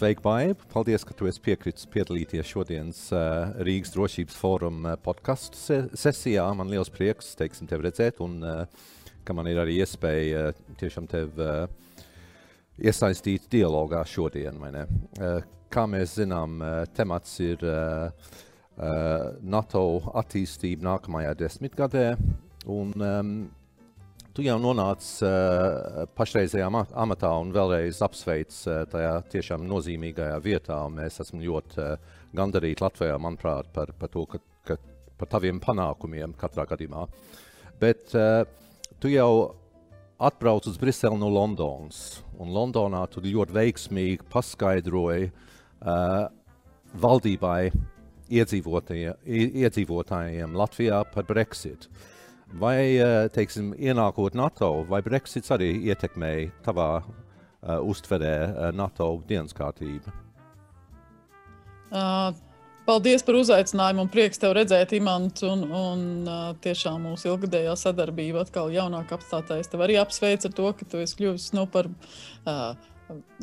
Sveiki, Baiba! Paldies, ka tu esi piekritis piedalīties šodienas uh, Rīgas drošības fóruma podkāstu se sesijā. Man liels prieks teiksim, tevi redzēt, un uh, ka man ir arī iespēja uh, tiešām tevi uh, iesaistīt dialogā šodien. Uh, kā mēs zinām, uh, temats ir uh, uh, NATO attīstība nākamajā desmitgadē. Un, um, Tu jau nonāci uh, pašreizējā amatā un vēlreiz apsveic uh, tajā tiešām nozīmīgajā vietā. Mēs esam ļoti uh, gandarīti Latvijā, manuprāt, par, par to, ka, ka, par taviem panākumiem katrā gadījumā. Bet uh, tu jau atbrauc uz Briseli no Londonas, un Londonā tu ļoti veiksmīgi paskaidroji uh, valdībai iedzīvotājiem Latvijā par Brexit. Uh, Vai, eh, teiksim, ienākot NATO, vai Brexits arī ietekmēja tavā uh, uztverē uh, NATO dienas kārtību? Uh, paldies par uzaicinājumu un prieks tev redzēt, Imants. Un, un uh, tiešām mūsu ilgadējā sadarbība atkal jaunāk apstātais. Tev arī apsveic ar to, ka tu esi kļuvis nu, par uh,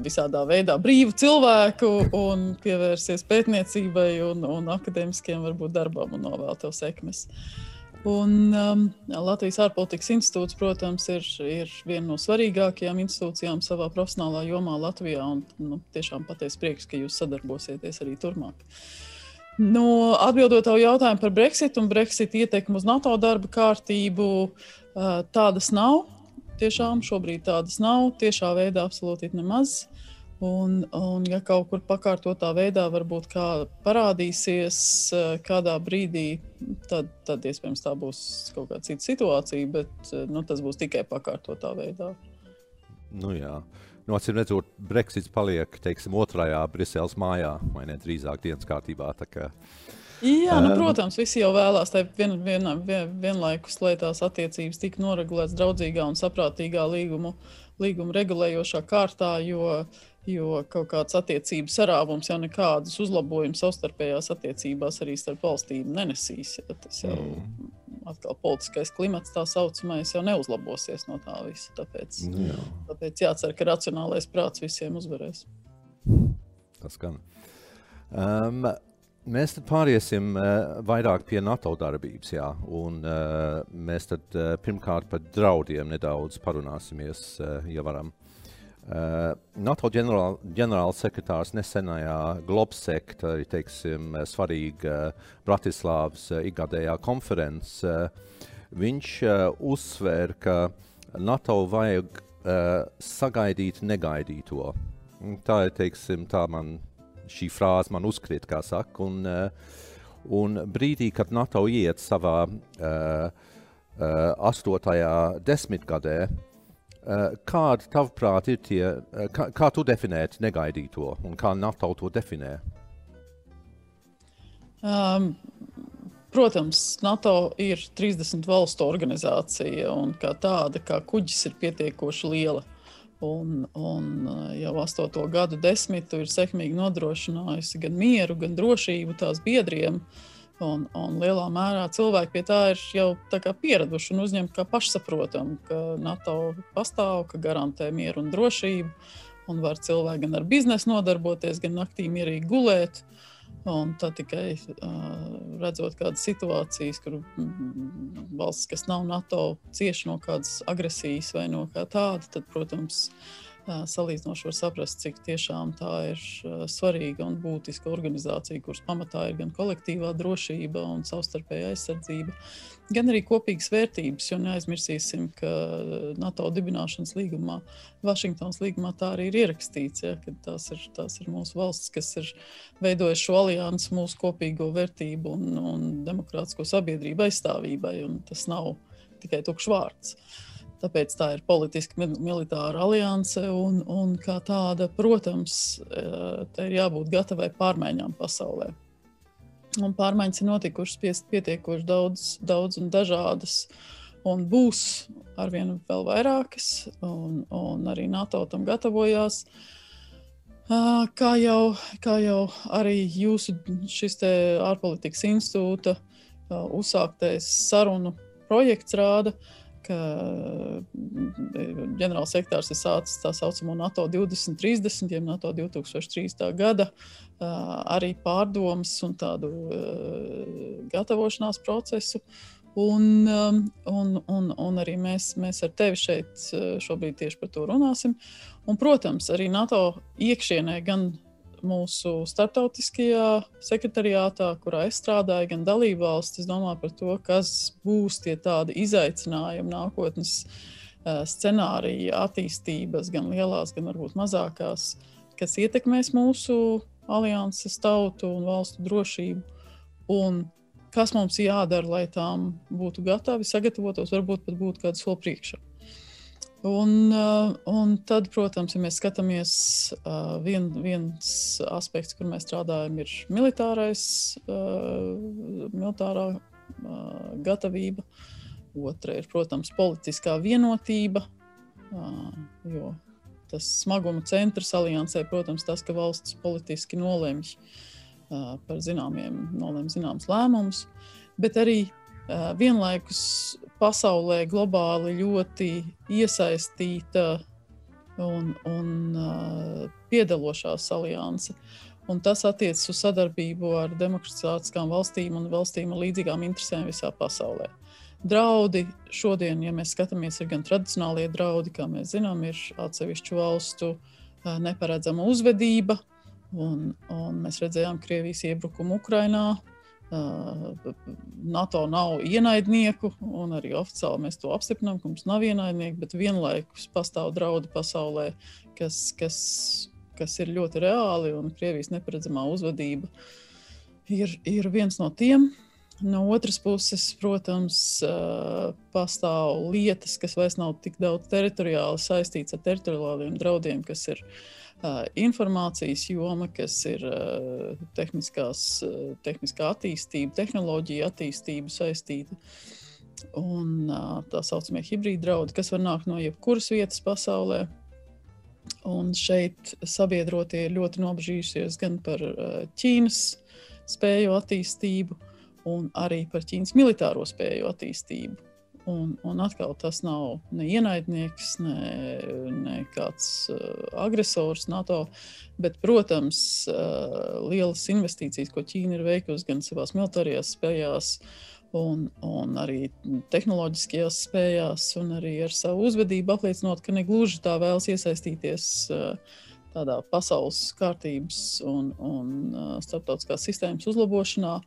visādā veidā brīvu cilvēku un pievērsies pētniecībai un, un akadēmiskiem varbūt darbam un novēl tev sekmes. Uh, Un, um, Latvijas ārpolitikas institūts, protams, ir, ir viena no svarīgākajām institūcijām savā profesionālā jomā Latvijā. Un, nu, tiešām patiesi prieks, ka jūs sadarbosieties arī turpmāk. Nu, atbildot uz jautājumu par Brexit un Brexit ietekmi uz NATO darba kārtību, uh, tādas nav. Tiešām šobrīd tādas nav. Tiešā veidā absolūti nemaz. Un, un, ja kaut kur pakārtotā veidā varbūt kā parādīsies eh, kādā brīdī, tad, tad iespējams tā būs kaut kāda cita situācija, bet eh, nu, tas būs tikai pakārtotā veidā. Nu, jā. Nu, Acīm redzot, Brexits paliek teiksim, otrajā Briseles mājā, vai ne drīzāk dienas kārtībā. Kā, Jā, nu, protams, visi jau vēlās vien, vien, vien, vienlaikus, lai tās attiecības tiktu noregulētas draudzīgā un saprātīgā līgumu, līgumu regulējošā kārtā, jo uh, Jo kaut kāds attiecību sarāvums jau nekādus uzlabojumus savstarpējās attiecībās arī starp valstīm nenesīs. Ja? Tas jau mm. atkal politiskais klimats tā saucamais jau neuzlabosies no tā visa. Tāpēc, nu jā. tāpēc jācer, ka racionālais prāts visiem uzvarēs. Tas gan. Um, Mēs pāriesim uh, vairāk pie NATO darbības, jā, un uh, mēs tad uh, pirmkārt par draudiem nedaudz parunāsimies, uh, ja varam. Uh, NATO ģenerāl, ģenerālsekretārs nesenajā Globsek, tā ir teiksim, svarīga Bratislavas uh, ikgadējā konference, uh, viņš uh, uzsver, ka NATO vajag uh, sagaidīt negaidīto. Tā ir teiksim, tā man, šī frāze man uzkrīt, kā saka. Un, uh, un brīdī, kad NATO iet savā uh, uh, astotajā desmitgadē, uh, Eh, kādi, tavuprāt, ir tie, eh, kā, kā tu definētu negaidīto un kā NATO to definē? Um, protams, NATO ir 30 valstu organizācija un kā tāda, kā kuģis ir pietiekoši liela. Un, un eh, jau astoto gadu desmitu ir sekmīgi nodrošinājusi gan mieru, gan drošību tās biedriem. Uh, Un, un lielā mērā cilvēki pie tā ir jau tā pieraduši un uzņemti kā pašsaprotamu, ka NATO pastāv, ka garantē mieru un drošību, un var cilvēki gan ar biznesu nodarboties, gan naktī mierīgi gulēt. Un tad tikai uh, redzot kādas situācijas, kur valsts, kas nav NATO, cieši no kādas agresijas vai no kā tāda, tad, protams, uh, salīdzinoši var saprast, cik tiešām tā ir svarīga un būtiska organizācija, kuras pamatā ir gan kolektīvā drošība un savstarpēja aizsardzība, gan arī kopīgas vērtības. Jo neaizmirsīsim, ka NATO dibināšanas līgumā, Vašingtonas līgumā tā arī ir ierakstīts, ja, ka tās ir, tās ir mūsu valsts, kas ir veidojuši šo aliansu mūsu kopīgo vērtību un, un demokrātisko sabiedrību aizstāvībai, un tas nav tikai tukšs vārds. Uh, Tāpēc tā ir politiska militāra alianse, un, un kā tāda, protams, eh, tai ir jābūt gatavai pārmaiņām pasaulē. Un pārmaiņas ir notikušas pietiekoši daudz, daudz un dažādas, un būs arvien vēl vairākas, un, un arī NATO tam gatavojās. Kā jau, kā jau arī jūsu šis ārpolitikas institūta uzsāktais sarunu projekts rāda, uh, ka ģenerāls sektārs ir sācis tā saucamo NATO 2030, jeb NATO 2030. gada arī pārdomas un tādu gatavošanās procesu. Un, un, un, un arī mēs, mēs ar tevi šeit šobrīd tieši par to runāsim. Un, protams, arī NATO iekšienē gan mūsu starptautiskajā sekretariātā, kurā es strādāju, gan dalībvalstis, domā par to, kas būs tie tādi izaicinājumi nākotnes scenārija attīstības, gan lielās, gan varbūt mazākās, kas ietekmēs mūsu alianses tautu un valstu drošību. Un kas mums jādara, lai tām būtu gatavi, sagatavotos, varbūt pat būtu kāds soli priekšā. Un, uh, un tad, protams, ja mēs skatāmies, uh, vien, viens aspekts, kur mēs strādājam, ir militārais, uh, militārā gatavība. Otra ir, protams, politiskā vienotība, jo tas smaguma centrs aliansē, protams, tas, ka valsts politiski nolemj par zināmiem, nolemj zināms lēmumus, bet arī vienlaikus pasaulē globāli ļoti iesaistīta un, un piedalošās alianse. Un tas attiecas uz sadarbību ar demokratiskām valstīm un valstīm ar līdzīgām interesēm visā pasaulē. Draudi šodien, ja mēs skatāmies, ir gan tradicionālie draudi, kā mēs zinām, ir atsevišķu valstu neparedzama uzvedība. Un, un mēs redzējām Krievijas iebrukumu Ukrajinā, NATO nav ienaidnieku, un arī oficiāli mēs to apstiprinām, ka mums nav ienaidnieki, bet vienlaikus pastāv draudi pasaulē, kas, kas, kas ir ļoti reāli, un Krievijas neparedzamā uzvedība ir, ir viens no tiem. No otras puses, protams, pastāv lietas, kas vairs nav tik daudz teritoriāli saistītas ar teritoriāliem draudiem, kas ir uh, informācijas joma, kas ir tehniskā attīstība, tehnoloģija attīstība saistīta. Un tā saucamie hibrīda draudi, kas var nākt no jebkuras vietas pasaulē. Un šeit sabiedrotie ir ļoti nobežījušies gan par Ķīnas spēju attīstību, gan arī par Ķīnas militāro spēju attīstību. Un, un atkal tas nav ne ienaidnieks, ne, ne kāds uh, agresors NATO, bet, protams, uh, lielas investīcijas, ko Ķīna ir veikusi gan savās militārajās spējās, un, un arī tehnoloģiskajās spējās, un arī ar savu uzvedību apliecinot, ka negluži tā vēlas iesaistīties uh, tādā pasaules kārtības un, un uh, starptautiskās sistēmas uzlabošanā,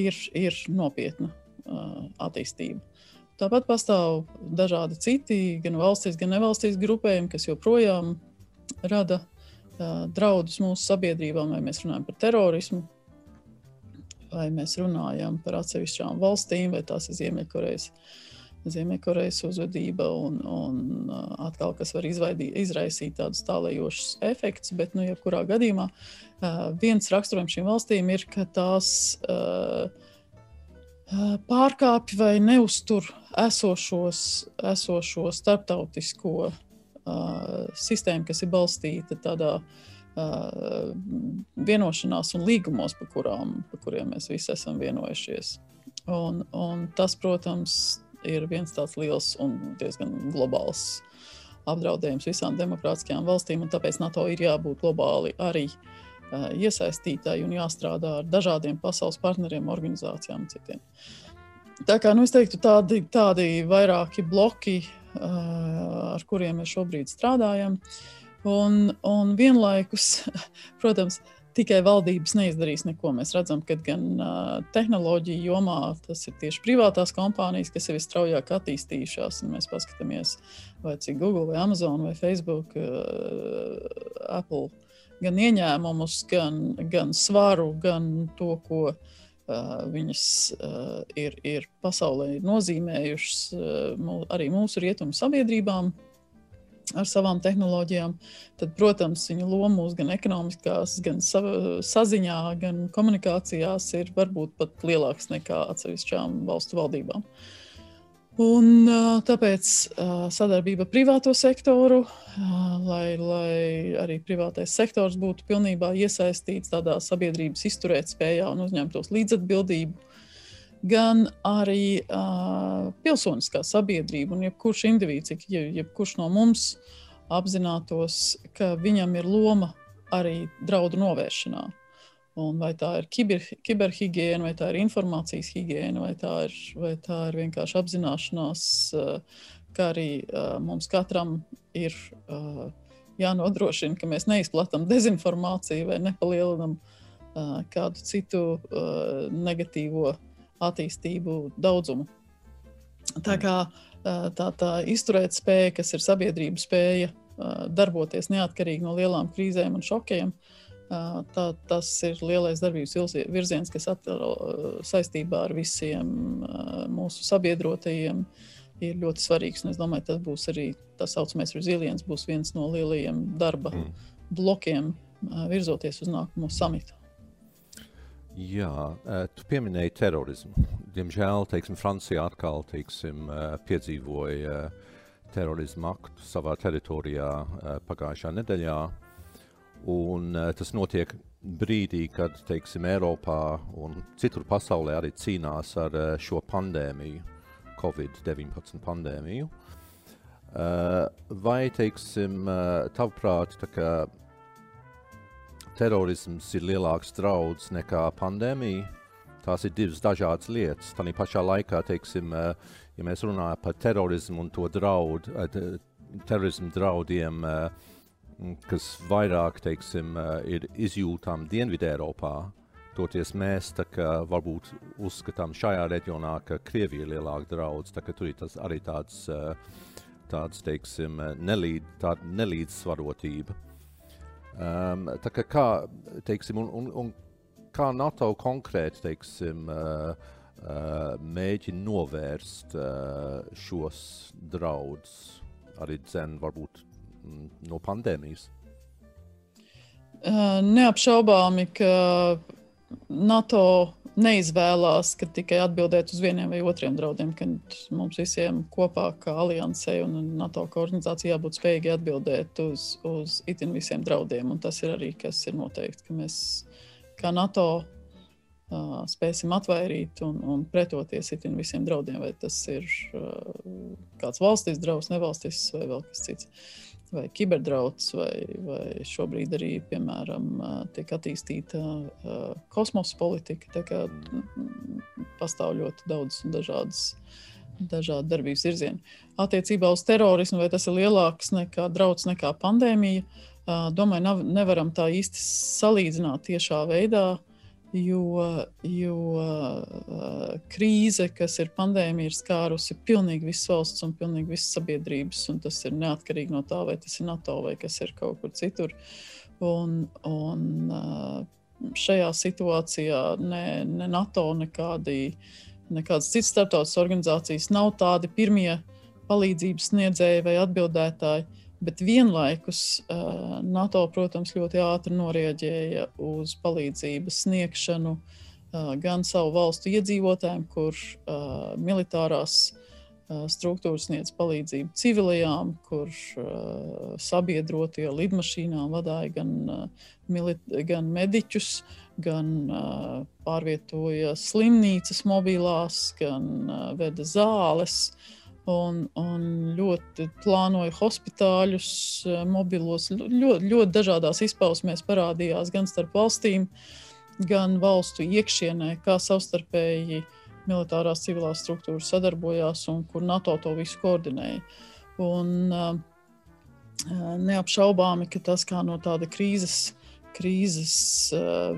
ir, ir nopietna uh, attīstība. Tāpat pastāv dažādi citi, gan valstīs, gan nevalstīs grupējumi, kas joprojām rada uh, draudus mūsu sabiedrībām, vai mēs runājam par terorismu, vai mēs runājam par atsevišķām valstīm, vai tās ir Ziemeļkorejas. Ziemeļkorejas uzvedība un, un atkal, kas var izvaidī, izraisīt tādus tālējošus efektus, bet, nu, jebkurā gadījumā uh, viens raksturojums šīm valstīm ir, ka tās uh, pārkāpj vai neuztur esošos, esošo starptautisko uh, sistēmu, kas ir balstīta tādā uh, vienošanās un līgumos, par, kurām, par kuriem mēs visi esam vienojušies. Un, un tas, protams, ir viens tāds liels un diezgan globāls apdraudējums visām demokrātiskajām valstīm, un tāpēc NATO ir jābūt globāli arī uh, iesaistītāji un jāstrādā ar dažādiem pasaules partneriem, organizācijām un citiem. Tā kā nu, es teiktu, tādi, tādi vairāki bloki, uh, ar kuriem mēs šobrīd strādājam. Un, un vienlaikus, protams, tikai valdības neizdarīs neko. Mēs redzam, ka gan uh, tehnoloģija jomā tas ir tieši privātās kompānijas, kas ir visstraujāk attīstījušās. Mēs paskatāmies, vai cik Google, vai Amazon, vai Facebook, uh, Apple gan ieņēmumus, gan, gan svaru, gan to, ko uh, viņas ir, ir pasaulē nozīmējušas arī mūsu rietumu sabiedrībām ar savām tehnoloģijām, tad, protams, viņa loma mūsu gan ekonomiskās, gan saziņā, gan komunikācijās ir varbūt pat lielāks nekā atsevišķām valstu valdībām. Uh, Un, tāpēc sadarbība ar privāto sektoru, lai, lai arī privātais sektors būtu pilnībā iesaistīts tādā sabiedrības izturētspējā un uzņemtos līdzatbildību, gan arī pilsoniskā sabiedrība un jebkurš indivīds, jebkurš no mums apzinātos, ka viņam ir loma arī draudu novēršanā. Un vai tā ir kiber, kiberhigiēna, vai tā ir informācijas higiēna, vai tā ir, vai tā ir vienkārši apzināšanās, ka arī mums katram ir jānodrošina, ka mēs neizplatām dezinformāciju vai nepalielinām kādu citu negatīvo attīstību daudzumu. Tā kā tā, tā izturēt spēja, kas ir sabiedrības spēja darboties neatkarīgi no lielām krīzēm un šokiem, tā, tas ir lielais darbības virziens, kas atrodas saistībā ar visiem mūsu sabiedrotajiem. Ir ļoti svarīgs, es domāju, tas būs arī tā saucamais resilience, būs viens no lielajiem darba mm. blokiem, virzoties uz nākamo samitu. Jā, tu pieminēji terorismu. Diemžēl, teiksim, Francijā atkal teiksim, piedzīvoja terorismu aktu savā teritorijā pagājušā nedēļā. Un, tas notiek brīdī, kad teiksim, Eiropā un citur pasaulē arī cīnās ar šo pandēmiju, Covid-19 pandēmiju. Vai, teiksim, tavuprāt, kā terorisms ir lielāks draudz nekā pandēmija. Tās ir divas dažādas lietas. Tā pašā laikā, teiksim, eh, ja mēs runājam par terorismu un to draudu, eh, terorismu draudiem, eh, kas vairāk teiksim, ir izjūtami Dienvidē Eiropā, toties mēs kā, varbūt uzskatām šajā reģionā, ka Krievija ir lielāka draudz. Tā, tur ir tas, arī tāds, tāds teiksim, nelīd, tāda nelīdzsvarotība. Um, tā kā, kā teiksim, un, un, un kā NATO konkrēti teiksim, uh, uh, mēģina novērst uh, šos draudus, arī dzen, varbūt mm, no pandēmijas? Neapšaubāmi, ka NATO neizvēlās, ka tikai atbildēt uz vieniem vai otriem draudiem, ka mums visiem kopā, kā aliansē un NATO kā organizācijai, jābūt spējīgi atbildēt uz, uz itin visiem draudiem. Un tas ir arī kas ir noteikti, ka mēs kā NATO uh, spēsim atvairīt un, un pretoties itin visiem draudiem, vai tas ir uh, kāds valstis draudz, nevalstis vai vēl kas cits. Vai kiberdrauds, vai, vai šobrīd arī, piemēram, tiek attīstīta kosmosa politika. Tā kā pastāv ļoti daudz un dažādas. Dažādi darbības virzieni. Attiecībā uz terorismu, vai tas ir lielāks nekā draudz, nekā pandēmija, domāju, nav, nevaram tā īsti salīdzināt tiešā veidā. Uh, jo, jo uh, krīze, kas ir pandēmija, ir skārusi pilnīgi visas valsts un pilnīgi visas sabiedrības. Tas ir neatkarīgi no tā, vai tas ir NATO vai kas ir kaut kur citur. Un, un uh, šajā situācijā ne, ne NATO, nekādi, nekādas citas starptautiskas organizācijas nav tādi pirmie palīdzības sniedzēji vai atbildētāji Bet vienlaikus uh, NATO, protams, ļoti ātri norēģēja uz palīdzības sniegšanu uh, gan savu valstu iedzīvotājiem, kur uh, militārās struktūras sniedz palīdzību civilajām, kur sabiedrotie lidmašīnām vadīja gan, gan mediķus, gan pārvietoja slimnīcas mobilās, gan veda zāles. Uh, un, un ļoti plānoja hospitāļus, eh, mobilos. Ļoti, ļoti dažādās izpausmēs parādījās gan starp valstīm, gan valstu iekšienē, kā savstarpēji militārās civilās struktūras sadarbojās un kur NATO to visu koordinēja. Un, uh, neapšaubāmi, ka tas kā no tāda krīzes, krīzes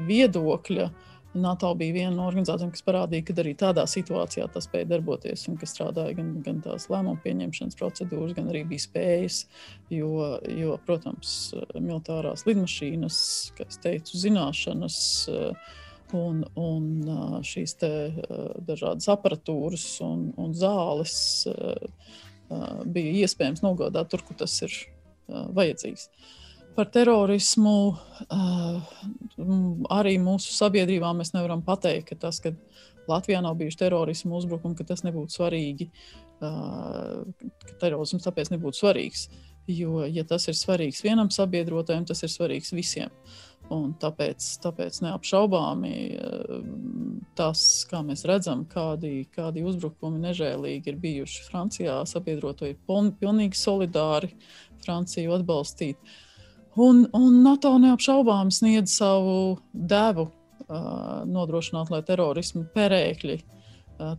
viedokļa uh, NATO bija viena no organizācijām, kas parādīja, ka arī tādā situācijā tas spēja darboties un ka strādāja gan, gan tās lēmumu pieņemšanas procedūras, gan arī bija spējas. Jo, jo protams, militārās lidmašīnas, kā jau teicu, zināšanas. Un, un šīs te, dažādas aparatūras un, un zāles bija iespējams nogādāt tur, kur tas ir vajadzīgs. Uh, Par terorismu arī mūsu sabiedrībā mēs nevaram pateikt, ka tas, ka Latvijā nav bijuši terorismu uzbrukumi, ka tas nebūtu svarīgi, ka terorisms tāpēc nebūtu svarīgs. Jo, ja tas ir svarīgs vienam sabiedrotajam, tas ir svarīgs visiem. Un tāpēc, tāpēc neapšaubāmi tas, kā mēs redzam, kādi, kādi uzbrukumi nežēlīgi ir bijuši Francijā, sabiedrotie ir pilnīgi solidāri Franciju atbalstīt. Un, un NATO neapšaubāmi sniedz savu devu nodrošināt, lai terorismu perēkļi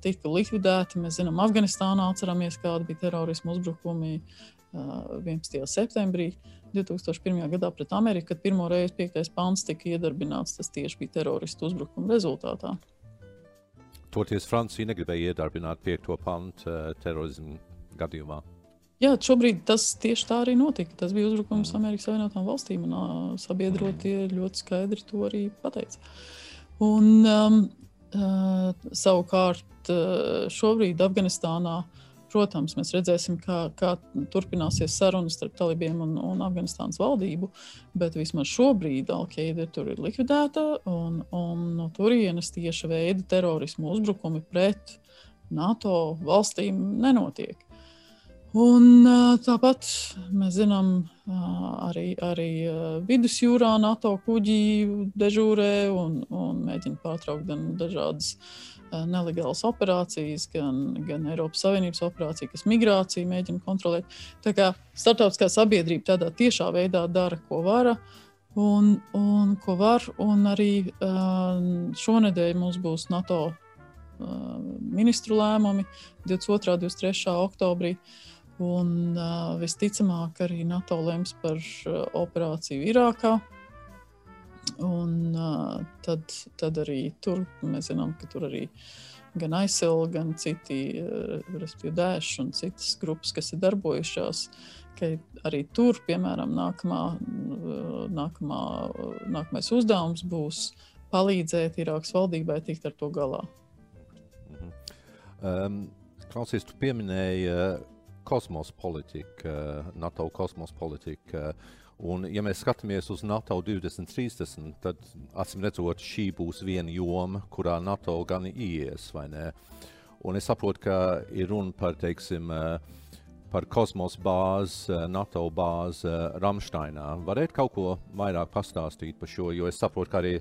tika likvidēti. Mēs zinām, Afganistānā atceramies, kādi bija terorismu uzbrukumi uh, 11. septembrī. Uh, 2001. gadā pret Ameriku, kad pirmo reizi piektais pants tika iedarbināts. Tas tieši bija teroristu uzbrukuma rezultātā. Toties Francija negribēja iedarbināt piekto pantu terorismu gadījumā. Jā, šobrīd tas tieši tā arī notika. Tas bija uzbrukums. Amerikas Savienotām valstīm, un sabiedrotie ļoti skaidri to arī pateica. Un, um, uh, savukārt šobrīd Afganistānā Protams, mēs redzēsim, kā, kā turpināsies sarunas starp talībiem un, un Afganistānas valdību, bet vismaz šobrīd Alkaida tur ir likvidēta un, un no turienes tieša veida terorismu uzbrukumi pret NATO valstīm nenotiek. Un, tāpat mēs zinām, arī, arī vidusjūrā NATO kuģi dežūrē un, un mēģina pārtraukt dažādas uh, nelegālas operācijas, gan, gan Eiropas Savienības operācija, kas migrāciju mēģina kontrolēt. Tā kā starptautiskā sabiedrība tādā tiešā veidā dara, ko var. Un, un ko var, un arī šonadēļ mums būs NATO ministru lēmumi 22. un 23. oktobrī. Un visticamāk, arī NATO lems par operāciju Irākā. Un, uh, tad, tad arī tur mēs zinām, ka tur arī gan aizsila, gan citi, respektīvi, dēši un citas grupas, kas ir darbojušās. Arī tur, piemēram, nākamā, nākamā, nākamais uzdevums būs palīdzēt Irākas valdībai tikt ar to galā. Um, klausies, tu pieminēji uh, kosmosa politiku, uh, NATO kosmosa politiku. Uh, Un, ja mēs skatāmies uz NATO 2030, tad acīm redzot, šī būs viena joma, kurā NATO gan ies. Un es saprotu, ka ir runa par, teiksim, par kosmosa bāzi, NATO bāzi Ramsteinā. Varētu kaut ko vairāk pastāstīt par šo, jo es saprotu, ka arī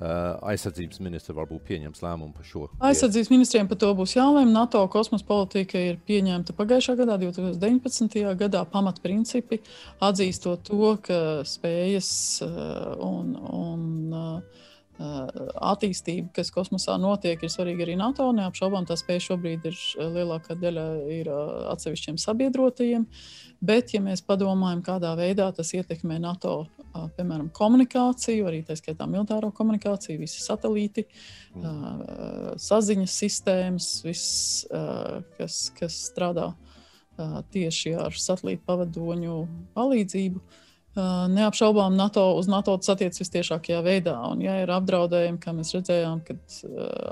Uh, aizsardzības ministra varbūt pieņems lēmumu par šo. Aizsardzības ministriem par to būs jālēm. NATO kosmosa politika ir pieņemta pagājušā gadā, 2019. gadā, pamatprincipi, atzīstot to, ka spējas un, un attīstība, kas kosmosā notiek, ir svarīga arī NATO. Neapšaubām tā spēja šobrīd ir lielākā daļa ir atsevišķiem sabiedrotajiem. Bet, ja mēs padomājam, kādā veidā tas ietekmē NATO piemēram, komunikāciju, arī tā skaitā militāro komunikāciju, visi satelīti, mm. saziņas sistēmas, viss, kas, kas strādā tieši ar satelītu pavadoņu palīdzību. Neapšaubām, NATO uz NATO tas attiecas visciešākajā veidā. Un, ja ir apdraudējumi, kā mēs redzējām, kad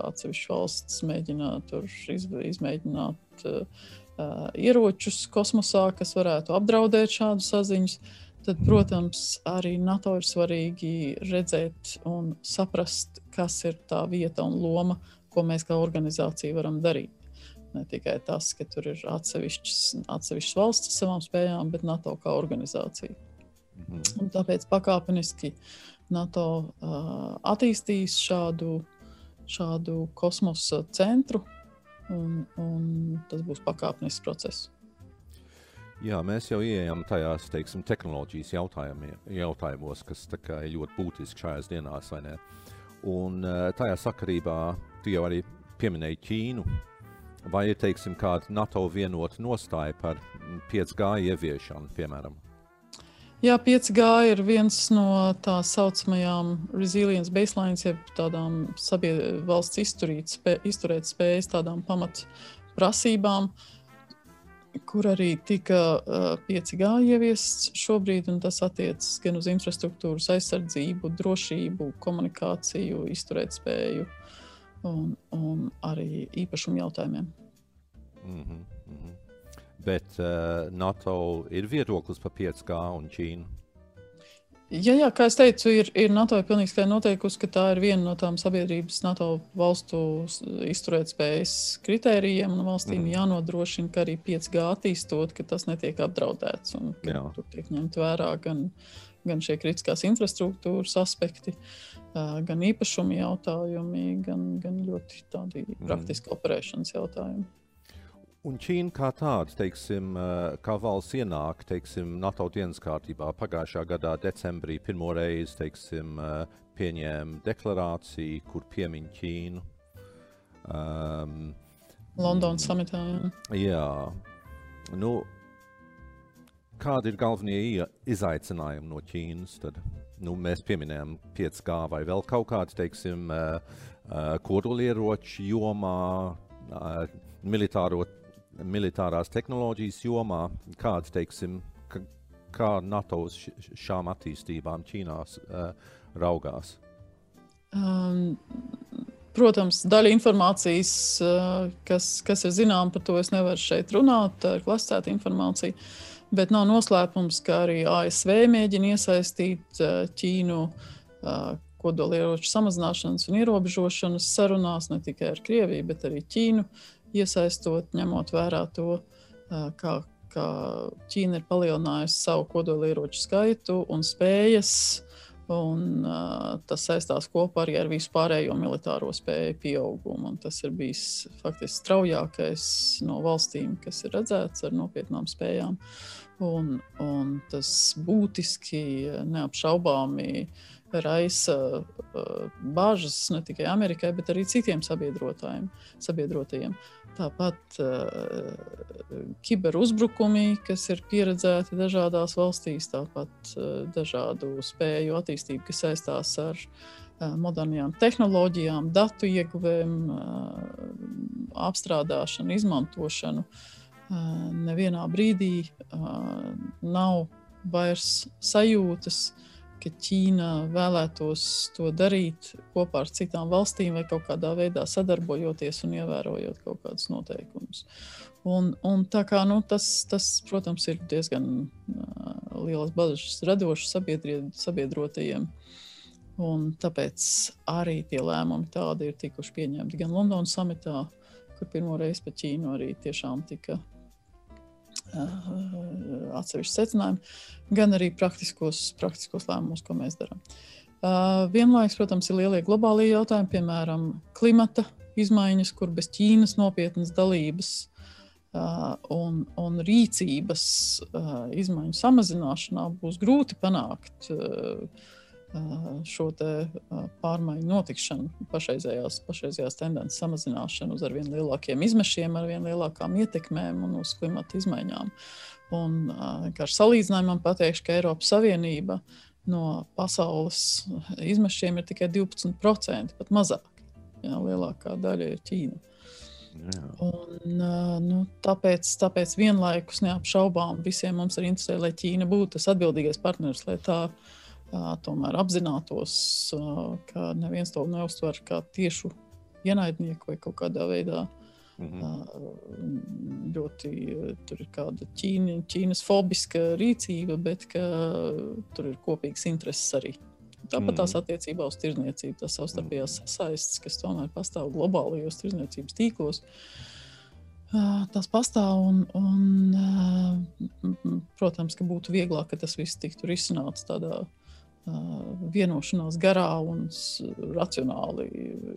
atsevišķas valsts mēģina tur izmēģināt ieročus kosmosā, kas varētu apdraudēt šādu saziņu, tad, protams, arī NATO ir svarīgi redzēt un saprast, kas ir tā vieta un loma, ko mēs kā organizācija varam darīt. Ne tikai tas, ka tur ir atsevišķas, atsevišķas valsts ar savām spējām, bet NATO kā organizācija. Un tāpēc pakāpeniski NATO uh, attīstīs šādu, šādu kosmosa centru, un, un tas būs pakāpenisks process. Jā, mēs jau ienākam tajās teiksim, tehnoloģijas jautājumos, kas ir ļoti būtiski šajās dienās. Un tajā sakarībā tu jau arī pieminēji Ķīnu. Vai ir teiksim, kāda NATO vienota nostāja par 5G ieviešanu, piemēram? Jā, 5G ir viens no tā saucamajām resilience baselines, jeb tādām valsts izturīt, spē, izturēt spējas, tādām pamatprasībām. Kur arī tika uh, 5G ieviests šobrīd, tas attiecas gan uz infrastruktūras aizsardzību, drošību, komunikāciju, izturētspēju un, un arī īpašumu jautājumiem. Mm -hmm, mm -hmm. Bet uh, NATO ir viedoklis par 5G un Ķīnu. Jā, jā, kā jau teicu, ir, ir NATO ir pilnīgi skaidri noteikusi, ka tā ir viena no tām sabiedrības NATO valstu izturētspējas kritērijiem. Valstīm mm. jānodrošina, ka arī 5G attīstot, ka tas netiek apdraudēts un ka jā. tur tiek ņemt vērā gan, gan šie kritiskās infrastruktūras aspekti, gan īpašuma jautājumi, gan, gan ļoti tādi mm. praktiski operēšanas jautājumi. Un Ķīna kā tāda, teiksim, eh, kā valsts ienāk teiksim, NATO dienas kārtībā, pagājušā gadā decembrī pirmo reizi teiksim, eh, pieņēma deklarāciju, kur piemin Ķīnu. Um, Londonas samitā. Jā. jā. Nu, kādi ir galvenie izaicinājumi no Ķīnas? Tad? Nu, mēs pieminējām 5G vai vēl kaut kādu, teiksim, uh, kodolieroču jomā, militāro militārās tehnoloģijas jomā, kāds, teiksim, kā NATO uz šām attīstībām Ķīnā uh, raugās? Um, protams, daļa informācijas, uh, kas, kas ir zināma par to, es nevaru šeit runāt, tā ir klasēta informācija. Bet nav noslēpums, ka arī ASV mēģina iesaistīt uh, Ķīnu kodolieroču samazināšanas un ierobežošanas sarunās ne tikai ar Krieviju, bet arī Ķīnu. Uh, iesaistot, ņemot vērā to, kā, kā Ķīna ir palielinājusi savu kodolieroču skaitu un spējas. Un, uh, tas saistās kopā arī ar vispārējo militāro spēju pieaugumu. Tas ir bijis faktiski straujākais no valstīm, kas ir redzēts ar nopietnām spējām. Un, un tas būtiski, neapšaubāmi uh, raisa uh, bažas ne tikai Amerikai, bet arī citiem sabiedrotajiem. Tāpat uh, kiberuzbrukumi, kas ir pieredzēti dažādās valstīs, tāpat uh, dažādu spēju attīstība, kas saistās ar modernām tehnoloģijām, datu ieguvēm, apstrādāšanu, izmantošanu. Nevienā brīdī nav vairs sajūtas, uh, ka Ķīna vēlētos to darīt kopā ar citām valstīm vai kaut kādā veidā sadarbojoties un ievērojot kaut kādus noteikumus. Un, un tā kā, nu, tas, tas, protams, ir diezgan uh, liels bažas radošs sabiedrotajiem. Un tāpēc arī tie lēmumi tādi ir tikuši pieņemti gan Londonas samitā, kur pirmo reizi pa Ķīnu arī tiešām tika atsevišķi secinājumi, gan arī praktiskos, praktiskos lēmumus, ko mēs darām. Vienlaikus, protams, ir lielie globālie jautājumi, piemēram, klimata izmaiņas, kur bez Ķīnas nopietnas dalības un, un rīcības izmaiņu samazināšanā būs grūti panākt šo pārmaiņu notikšanu, pašreizējās, pašreizējās tendences samazināšanu uz arvien lielākiem izmešiem, arvien lielākām ietekmēm un uz klimata izmaiņām. Un vienkārši salīdzinājumam pateikšu, ka Eiropas Savienība no pasaules izmešiem ir tikai 12%, pat mazāk. Jā, lielākā daļa ir Ķīna. Jā. Un, nu, tāpēc, tāpēc vienlaikus neapšaubām visiem mums ir interesē, lai Ķīna būtu tas atbildīgais partneris, lai tā uh, tomēr apzinātos, ka neviens to neuztver kā tiešu ienaidnieku vai kaut kādā veidā. Mm -hmm. Ļoti tur ir kāda Ķīna, Ķīnas fobiska rīcība, bet tur ir kopīgs intereses arī. Tāpat tās mhm. attiecībā uz tirdzniecību, tas savstarpējās sasaistes, kas tomēr pastāv globālajos tirdzniecības tīklos. Tas pastāv, un, un, protams, ka būtu vieglāk, ka tas viss tiktu risināts tādā vienošanās garā un racionāli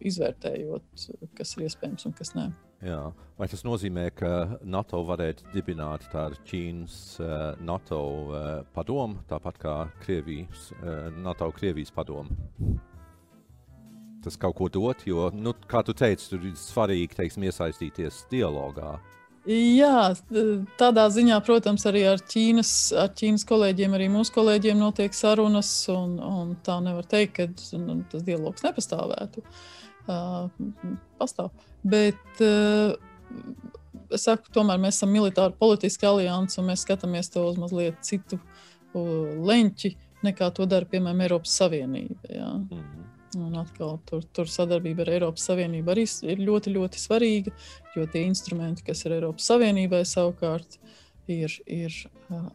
izvērtējot, kas ir iespējams un kas nē. Jā. Vai tas nozīmē, ka NATO varētu dibināt tādu Ķīnas uh, NATO uh, padomu, tāpat kā Krievijas, uh, NATO Krievijas padomu? Tas kaut ko dot, jo, nu, kā tu teici, tur ir svarīgi teiksim, iesaistīties dialogā. Jā, tādā ziņā, protams, arī ar Ķīnas, ar Ķīnas kolēģiem, arī mūsu kolēģiem notiek sarunas. Un, un tā nevar teikt, ka nu, tas dialogs nepastāvētu. Uh, pastāv. Bet uh, es saku, tomēr mēs esam militāri politiski alianses un mēs skatāmies to uz mazliet citu uh, leņķi nekā to dara, piemēram, Eiropas Savienība. Jā. Mm -hmm. Un atkal tur, tur sadarbība ar Eiropas Savienību arī ir ļoti, ļoti svarīga, jo tie instrumenti, kas ir Eiropas Savienībai, savukārt ir, ir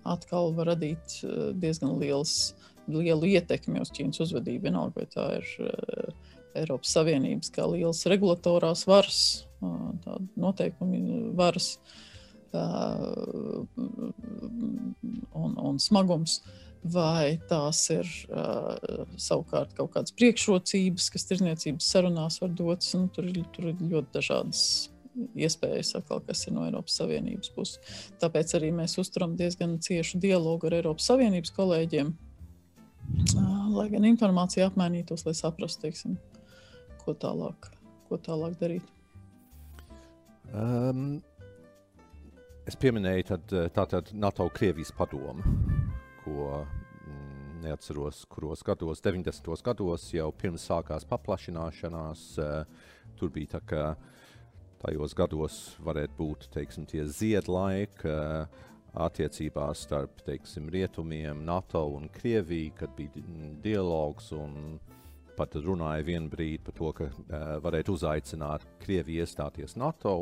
atkal var radīt diezgan liels lielu ietekmi uz Ķīnas uzvedību. Vienalga, vai tā ir uh, Eiropas Savienības kā liels regulatorās varas, uh, noteikumi varas uh, un, un smagums. Vai tās ir uh, savukārt kaut kādas priekšrocības, kas tirdzniecības sarunās var dotas? Nu, tur, tur ir ļoti dažādas iespējas, atkal, kas ir no Eiropas Savienības puses. Tāpēc arī mēs uzturam diezgan ciešu dialogu ar Eiropas Savienības kolēģiem, lai gan informācija apmainītos, lai saprastu, teiksim, ko tālāk, ko tālāk darīt. Um, es pieminēju tad, tātad NATO Krievijas padomu, ko neatceros, kuros gados, 90. gados jau pirms sākās paplašināšanās. Uh, tur bija tā, ka tajos gados varētu būt teiksim, tie ziedlaiki uh, attiecībās starp teiksim, rietumiem, NATO un Krieviju, kad bija dialogs un pat runāja vienu brīdi par to, ka uh, varētu uzaicināt Krieviju iestāties NATO.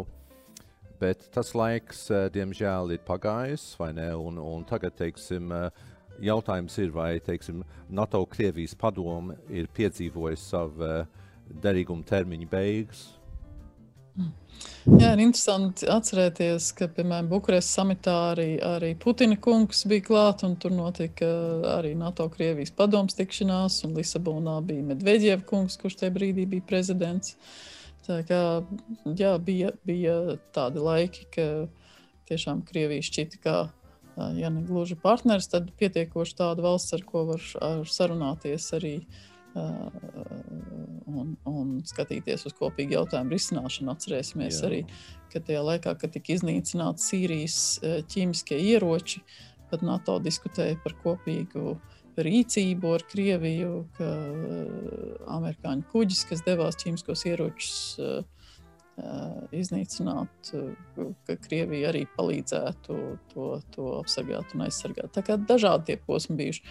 Bet tas laiks, uh, diemžēl, ir pagājis, vai ne? Un, un tagad, teiksim, uh, jautājums ir, vai teiksim, NATO-Krievijas padome ir piedzīvojusi savu uh, derīguma termiņu beigas, Jā, ir interesanti atcerēties, ka, piemēram, Bukarestas samitā arī, arī Putina kungs bija klāt, un tur notika arī NATO-Krievijas padoms tikšanās, un Lisabonā bija Medvedjev kungs, kurš tajā brīdī bija prezidents. Tā kā, jā, bija, bija tādi laiki, ka tiešām Krievija šķita kā, ja ne gluži partners, tad pietiekoši tāda valsts, ar ko var ar sarunāties arī uh, un, un skatīties uz kopīgu jautājumu risināšanu. Atcerēsimies Jā. arī, ka tajā laikā, kad tika iznīcināti Sīrijas ķīmiskie ieroči, kad NATO diskutēja par kopīgu rīcību ar Krieviju, ka amerikāņu kuģis, kas devās ķīmiskos ieročus iznīcināt, ka Krievija arī palīdzētu to, to apsargāt un aizsargāt. Tā kā dažādi tie posmi bijuši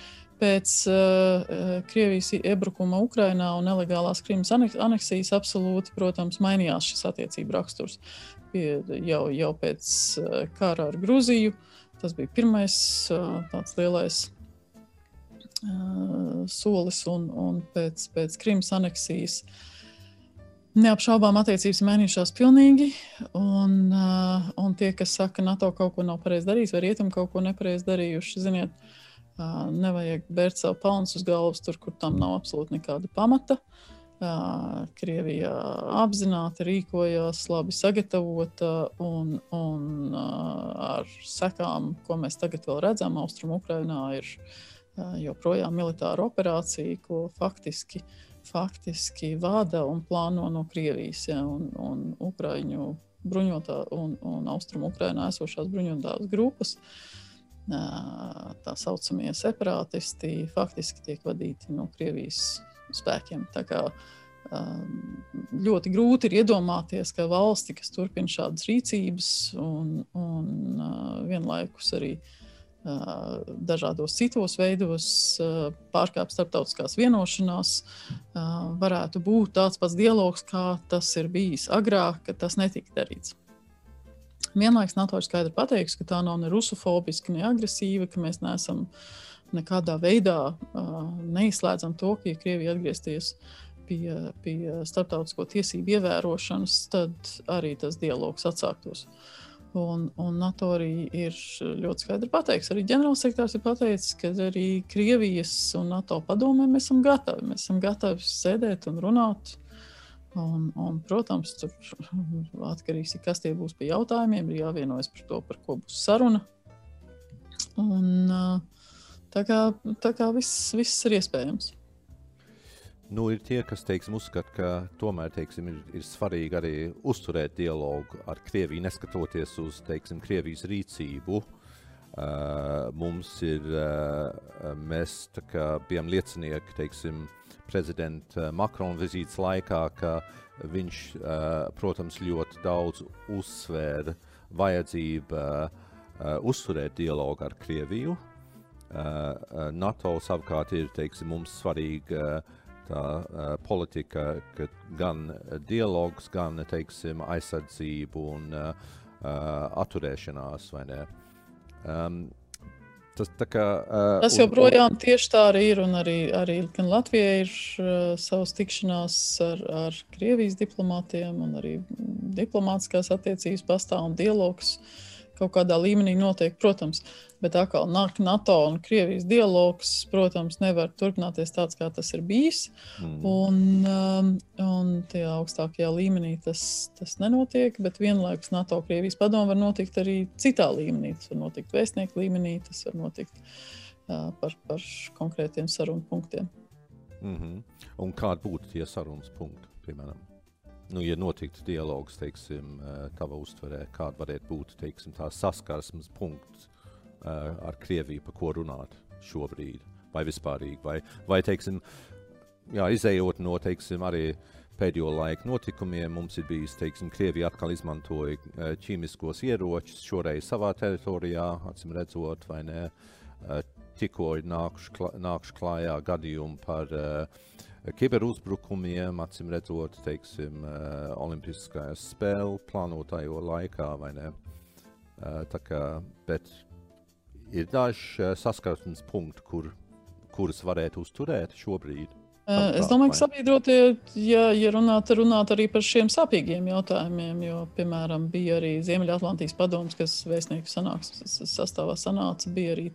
pēc uh, Krievijas iebrukuma Ukrajinā un nelegālās Krimas aneksijas absolūti, protams, mainījās šis attiecību raksturs. Pie, jau, jau pēc uh, kara ar Gruziju tas bija pirmais uh, tāds lielais uh, solis, un, un pēc, pēc Krimas aneksijas neapšaubām attiecības mainījušās pilnīgi. Un, uh, un tie, kas saka, ka NATO kaut ko nav pareizi darījis, vai rietumi kaut ko nepareizi darījuši, ziniet, uh, Nevajag bērt savu pelnu uz galvas tur, kur tam nav absolūti nekāda pamata. Krievija apzināti rīkojās, labi sagatavota un, un ar sekām, ko mēs tagad vēl redzam, Austrumukrainā ir joprojām militāra operācija, ko faktiski, faktiski vada un plāno no Krievijas ja, un, un Ukraiņu bruņotā un, un Austrumukrainā esošās bruņotās grupas. Uh, tā saucamie separātisti faktiski tiek vadīti no Krievijas spēkiem. Tā kā, ļoti grūti ir iedomāties, ka valsti, kas turpina šādas rīcības un, un vienlaikus arī dažādos citos veidos pārkāpj starptautiskās vienošanās, varētu būt tāds pats dialogs, kā tas ir bijis agrāk, kad tas netika darīts. Vienlaikus NATO ir skaidri pateikusi, ka tā nav ne rusofobiska, ne agresīva, ka mēs neesam nekādā veidā uh, neizslēdzam to, ka, ja Krievija atgriezties pie, pie starptautisko tiesību ievērošanas, tad arī tas dialogs atsāktos. Un, un NATO arī ir ļoti skaidri pateicis. Arī ģenerālsekretārs ir pateicis, ka arī Krievijas un NATO padomē mēs esam gatavi. Mēs esam gatavi sēdēt un runāt Un, un, protams, tur atkarīgs tā, kas tie būs pie jautājumiem. Ir jāvienojas par to, par ko būs saruna. Un, tā kā, tā kā viss, viss ir iespējams. Nu, ir tie, kas teiksim, uzskata, ka tomēr teiksim, ir, ir svarīgi arī uzturēt dialogu ar Krieviju, neskatoties uz teiksim, Krievijas rīcību. Uh, mums ir, uh, mēs bijām liecinieki teiksim, uh, prezidenta Makrona vizītes laikā, ka viņš, protams, ļoti daudz uzsvēra vajadzību uzturēt dialogu ar Krieviju. NATO savukārt ir teiksim, mums svarīga tā politika, ka gan dialogs, gan teiksim, aizsardzību un atturēšanās. Um, Tas, kā, uh, Tas joprojām un, tieši tā arī ir. Arī, arī Latvijai ir uh, savas tikšanās ar, ar Krievijas diplomātiem, un arī diplomātiskās attiecības pastāv un dialogs. Uh, kaut kādā līmenī notiek, protams, bet atkal nāk NATO un Krievijas dialogs, protams, nevar turpināties tāds, kā tas ir bijis. Mm. Un, um, un tajā augstākajā līmenī tas, tas nenotiek, bet vienlaikus NATO Krievijas padomu var notikt arī citā līmenī. Tas var notikt vēstnieku līmenī, tas var notikt uh, par, par konkrētiem sarunu punktiem. Mm -hmm. Un kādi būtu tie sarunas punkti, piemēram? nu, ja notiktu dialogs, teiksim, eh, tava uztverē, kāda varētu būt teiksim, tā saskarsmes punkts uh, ar Krieviju, par ko runāt šobrīd, vai vispārīgi, vai, vai teiksim, jā, izējot no teiksim, arī pēdējo laiku notikumiem, mums ir bijis, teiksim, Krievija atkal izmantoja uh, ķīmiskos ieročus, šoreiz savā teritorijā, acīm redzot, vai ne, uh, tikko ir nākuši, klā, nākuši klājā gadījumi par uh, kiberuzbrukumiem, acīm redzot, teiksim, uh, Olimpiskajās spēļu plānotājo laikā, vai ne? Uh, tā kā, bet ir daži uh, saskarsmes punkti, kur, kurus varētu uzturēt šobrīd. Uh, es domāju, ka sabiedrotie, ja, ja runāt, runāt arī par šiem sāpīgiem jautājumiem, jo, piemēram, bija arī Ziemeļatlantijas padoms, kas vēstnieku sanāks, sastāvā sanāca, bija arī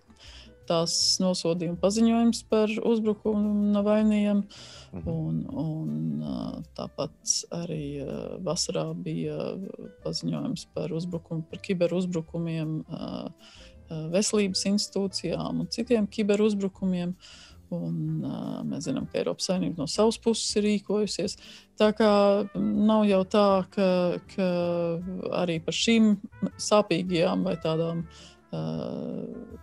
tās nosodījuma paziņojums par uzbrukumu Navainijam. Mhm. Un, un, tāpat arī vasarā bija paziņojums par, uzbrukumu, par kiberuzbrukumiem veselības institūcijām un citiem kiberuzbrukumiem. Un, uh, mēs zinām, ka Eiropas Savienība no savas puses ir rīkojusies. Tā kā nav jau tā, ka, ka arī par šīm sāpīgajām vai tādām uh,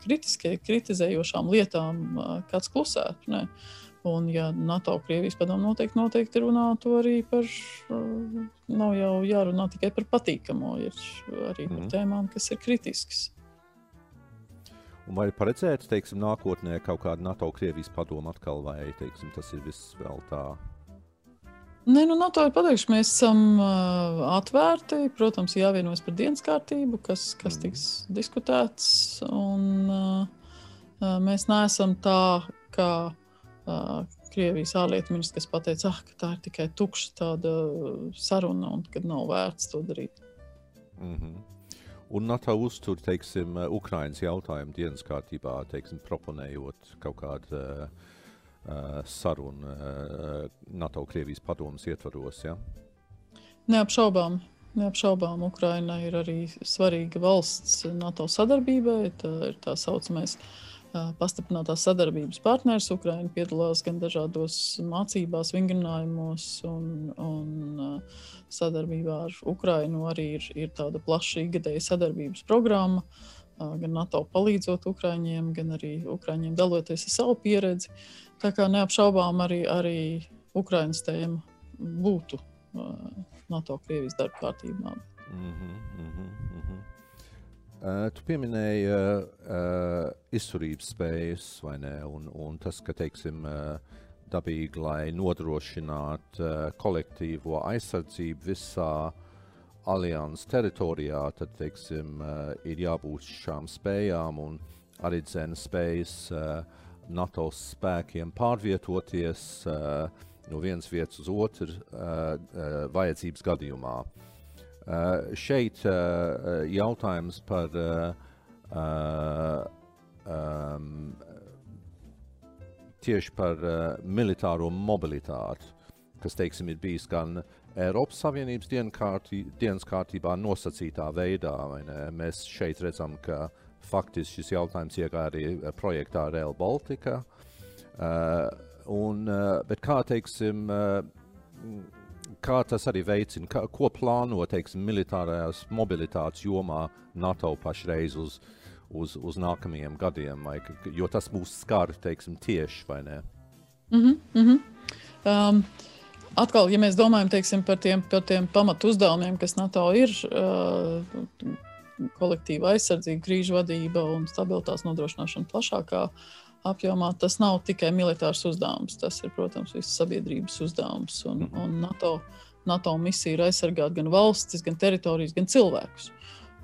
kritizējošām lietām kāds klusētu. Ne? Un, ja NATO Krievijas padomu noteikti, noteikti runātu arī par, nav jau jārunā tikai par patīkamo, ir arī par mm. tēmām, kas ir kritiskas. Vai ir paredzēts, teiksim, nākotnē kaut kāda NATO Krievijas padoma atkal, vai teiksim, tas ir viss vēl tā Nē, nu, NATO ir pateikšu, mēs esam uh, atvērti. Protams, jāvienojas par dienas kārtību, kas, kas tiks diskutēts. Un, uh, mēs neesam tā, kā uh, Krievijas ārlietu ministrs, pateica, ah, ka tā ir tikai tukša tāda saruna un ka nav vērts to darīt. Mm -hmm. Un NATO uztur, teiksim, Ukrainas jautājumu dienas kārtībā, teiksim, proponējot kaut kādu uh, uh, sarunu uh, NATO-Krievijas padomus ietvaros. Ja? Neapšaubām. Neapšaubām, Ukraina ir arī svarīga valsts NATO sadarbībai. Tā ir tā saucamais uh, pastiprinātās sadarbības partneris. Ukraina piedalās gan dažādos mācībās, vingrinājumos, un, un sadarbībā ar Ukrainu arī ir, ir tāda plaša ikgadēja sadarbības programma. Gan NATO palīdzot Ukraiņiem, gan arī Ukraiņiem daloties ar savu pieredzi. Tā kā neapšaubām arī, arī Ukraiņas tēma būtu NATO-Krievijas darba kārtībā. Mm -hmm, mm -hmm, mm -hmm. Tu pieminēji uh, izturības spējas, vai ne? Un, un tas, ka, teiksim, uh, dabīgi, lai nodrošinātu uh, kolektīvo aizsardzību visā alianses teritorijā, tad, teiksim, uh, ir jābūt šām spējām un arī dzēnas spējas. Uh, NATO spēkiem pārvietoties uh, no vienas vietas uz otru uh, uh, vajadzības gadījumā. Uh, šeit uh, jautājums par uh, uh, um, tieši par uh, militāro mobilitāti, kas, teiksim, ir bijis gan Eiropas Savienības dienas kārtībā nosacītā veidā. Mēs šeit redzam, ka uh, faktiski šis jautājums iegāja arī projektā Real Baltica. Uh, un, uh, bet kā teiksim, uh, kā tas arī veicina, kā, ko plāno teiksim, militārajās mobilitātes jomā NATO pašreiz uz, uz, uz nākamajiem gadiem, vai, jo tas mūs skar teiksim, tieši vai ne? Mm -hmm, mm -hmm. Um, atkal, ja mēs domājam teiksim, par tiem, par tiem pamatu uzdevumiem, kas NATO ir, uh, kolektīva aizsardzība, krīžu vadība un stabilitātes nodrošināšana plašākā apjomā. Tas nav tikai militārs uzdevums, tas ir, protams, visas sabiedrības uzdevums. Un, mhm. un NATO, NATO misija ir aizsargāt gan valstis, gan teritorijas, gan cilvēkus.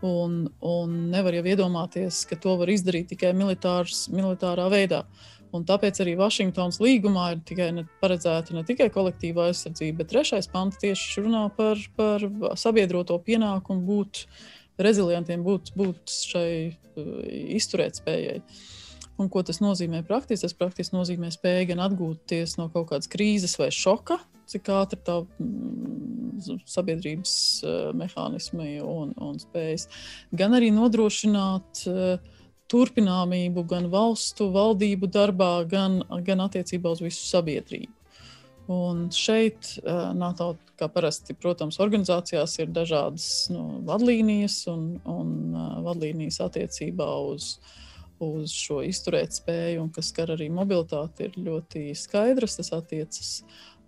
Un, un nevar jau iedomāties, ka to var izdarīt tikai militārs, militārā veidā. Un tāpēc arī Vašingtonas līgumā ir tikai ne, paredzēta ne tikai kolektīva aizsardzība, bet trešais pants tieši runā par, par sabiedroto pienākumu būt rezilientiem, būt, būt šai uh, izturētspējai. Un ko tas nozīmē praktiski? Tas praktiski nozīmē spēju gan atgūties no kaut kādas krīzes vai šoka, cik ātri tā mm, sabiedrības uh, mehānismi un, un spējas, gan arī nodrošināt uh, turpināmību gan valstu valdību darbā, gan, gan attiecībā uz visu sabiedrību. Un šeit uh, NATO, kā parasti, protams, organizācijās ir dažādas nu, vadlīnijas, un, un uh, vadlīnijas attiecībā uz, uz šo izturētspēju, un kas skar arī mobilitāti, ir ļoti skaidras. Tas attiecas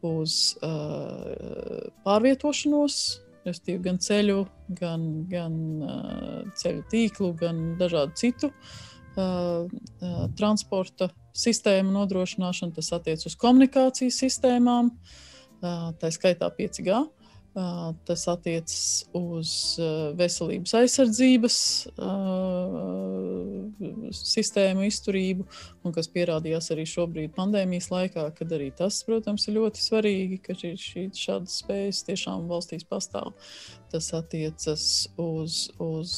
uz uh, pārvietošanos, respektīvi gan ceļu, gan, gan uh, ceļu tīklu, gan dažādu citu uh, uh, transporta sistēmu nodrošināšanu. Tas attiecas uz komunikācijas sistēmām, uh, tā skaitā 5G. Uh, Tas attiecas uz veselības aizsardzības sistēmu izturību, un kas pierādījās arī šobrīd pandēmijas laikā, kad arī tas, protams, ir ļoti svarīgi, ka šī, šādas spējas tiešām valstīs pastāv. Tas attiecas uz, uz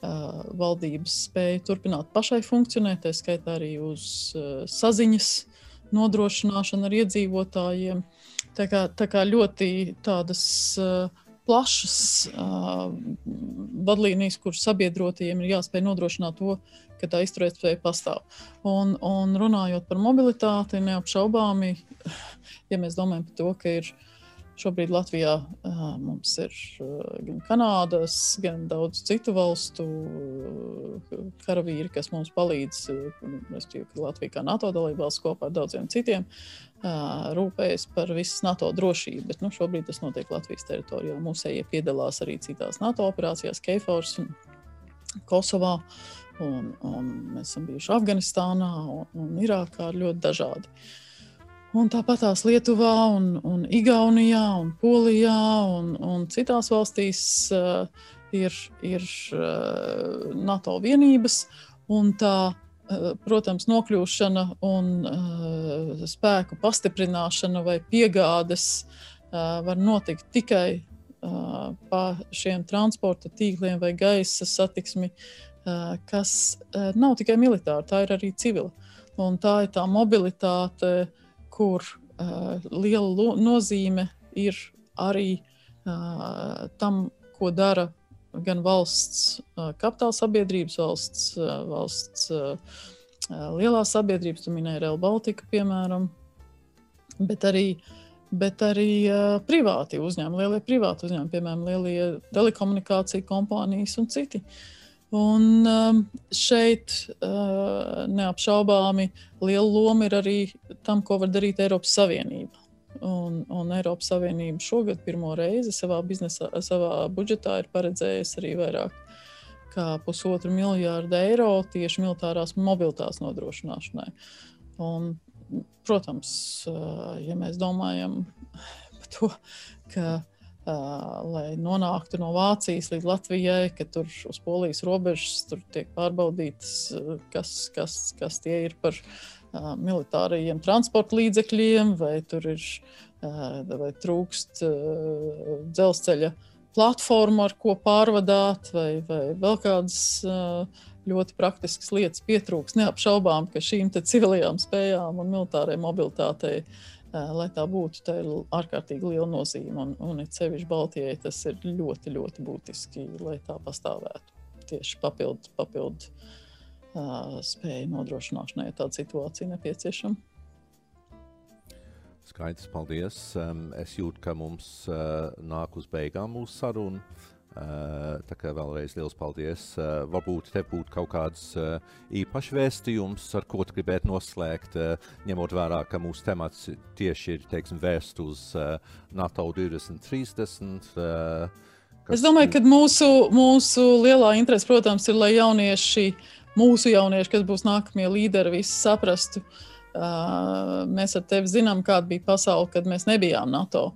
valdības spēju turpināt pašai funkcionēt, tā skaitā arī uz saziņas nodrošināšanu ar iedzīvotājiem. Tā kā, tā kā ļoti tādas uh, plašas uh, vadlīnijas, kuras sabiedrotajiem ir jāspēj nodrošināt to, ka tā izturētspēja pastāv. Un, un runājot par mobilitāti, neapšaubāmi, ja mēs domājam par to, ka ir Šobrīd Latvijā mums ir gan Kanādas, gan daudz citu valstu karavīri, kas mums palīdz. Domāju, ka Latvija kā NATO dalībvalsts kopā ar daudziem citiem rūpējas par visas NATO drošību. Bet nu, šobrīd tas notiek Latvijas teritorijā. Mūsējie piedalās arī citās NATO operācijās, KFORS un Kosovā. Un, un mēs esam bijuši Afganistānā un, un Irākā ļoti dažādi. Uh, Un tāpat tās Lietuvā, un, un Igaunijā, un Polijā un, un citās valstīs uh, ir, ir uh, NATO vienības. Tā, uh, protams, nokļūšana un uh, spēku pastiprināšana vai piegādes uh, var notikt tikai uh, pa šiem transporta tīkliem vai gaisa satiksmi, uh, kas uh, nav tikai militāra, tā ir arī civila. Un tā ir tā mobilitāte kur uh, liela nozīme ir arī uh, tam, ko dara gan valsts uh, kapitāla sabiedrības, valsts, uh, valsts uh, lielās sabiedrības, tu minēji Real Baltica, piemēram, bet arī, bet arī uh, privāti uzņēmumi, lielie privāti uzņēmumi, piemēram, lielie telekomunikāciju kompānijas un citi. Uh, Un um, šeit uh, neapšaubāmi liela loma ir arī tam, ko var darīt Eiropas Savienība. Un, un Eiropas Savienība šogad pirmo reizi savā, biznesā, savā budžetā ir paredzējusi arī vairāk kā pusotru miljārdu eiro tieši militārās mobilitātes nodrošināšanai. Un, protams, uh, ja mēs domājam par to, ka lai nonāktu no Vācijas līdz Latvijai, ka tur uz polijas robežas tur tiek pārbaudīts, kas, kas, kas tie ir par uh, militārajiem transporta līdzekļiem, vai tur ir uh, vai trūkst uh, dzelzceļa platforma, ar ko pārvadāt, vai, vai vēl kādas ļoti praktiskas lietas pietrūks. Neapšaubām, ka šīm civilajām spējām un militārajai mobilitātei uh, lai tā būtu, tā ir ārkārtīgi liela nozīme. Un, un it sevišķi Baltijai tas ir ļoti, ļoti būtiski, lai tā pastāvētu. Tieši papildu, papildu uh, spēju nodrošināšanai, ja tāda situācija nepieciešama. Skaidrs, paldies. Es jūtu, ka mums nāk uz beigām mūsu saruna. Uh, tā kā vēlreiz liels paldies. Uh, varbūt te būtu kaut kāds uh, īpašs vēstījums, ar ko tu gribētu noslēgt, ņemot vērā, ka mūsu temats tieši ir teiksim, vērsts uz NATO 2030. Kas... Es domāju, ka mūsu, mūsu lielā interese, protams, ir, lai jaunieši, mūsu jaunieši, kas būs nākamie līderi, visi saprastu. Mēs ar tevi zinām, kāda bija pasaule, kad mēs nebijām NATO.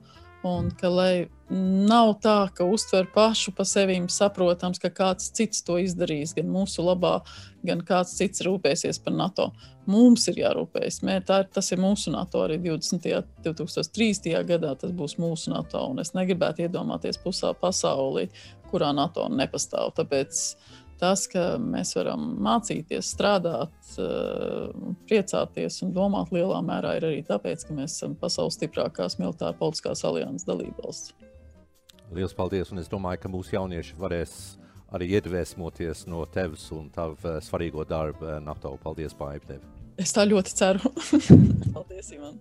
Un ka lai nav tā, ka uztver pašu pa sevīm saprotams, ka kāds cits to izdarīs, gan mūsu labā, gan kāds cits rūpēsies par NATO. Mums ir jārūpējas. Mē, tā, tas ir mūsu NATO arī 20. 2030. gadā. Tas būs mūsu NATO. Un es negribētu iedomāties pusā pasaulī, kurā NATO nepastāv. Tāpēc tas, ka mēs varam mācīties, strādāt, eh, priecāties un domāt lielā mērā, ir arī tāpēc, ka mēs esam pasaules stiprākās militāra politiskās alianses dalībvalsts. Lielas paldies! Un es domāju, ka mūsu jaunieši varēs arī iedvesmoties no tevis un tava svarīgo darbu NATO. Paldies, Pāvils! Es tā ļoti ceru. paldies, Ivan!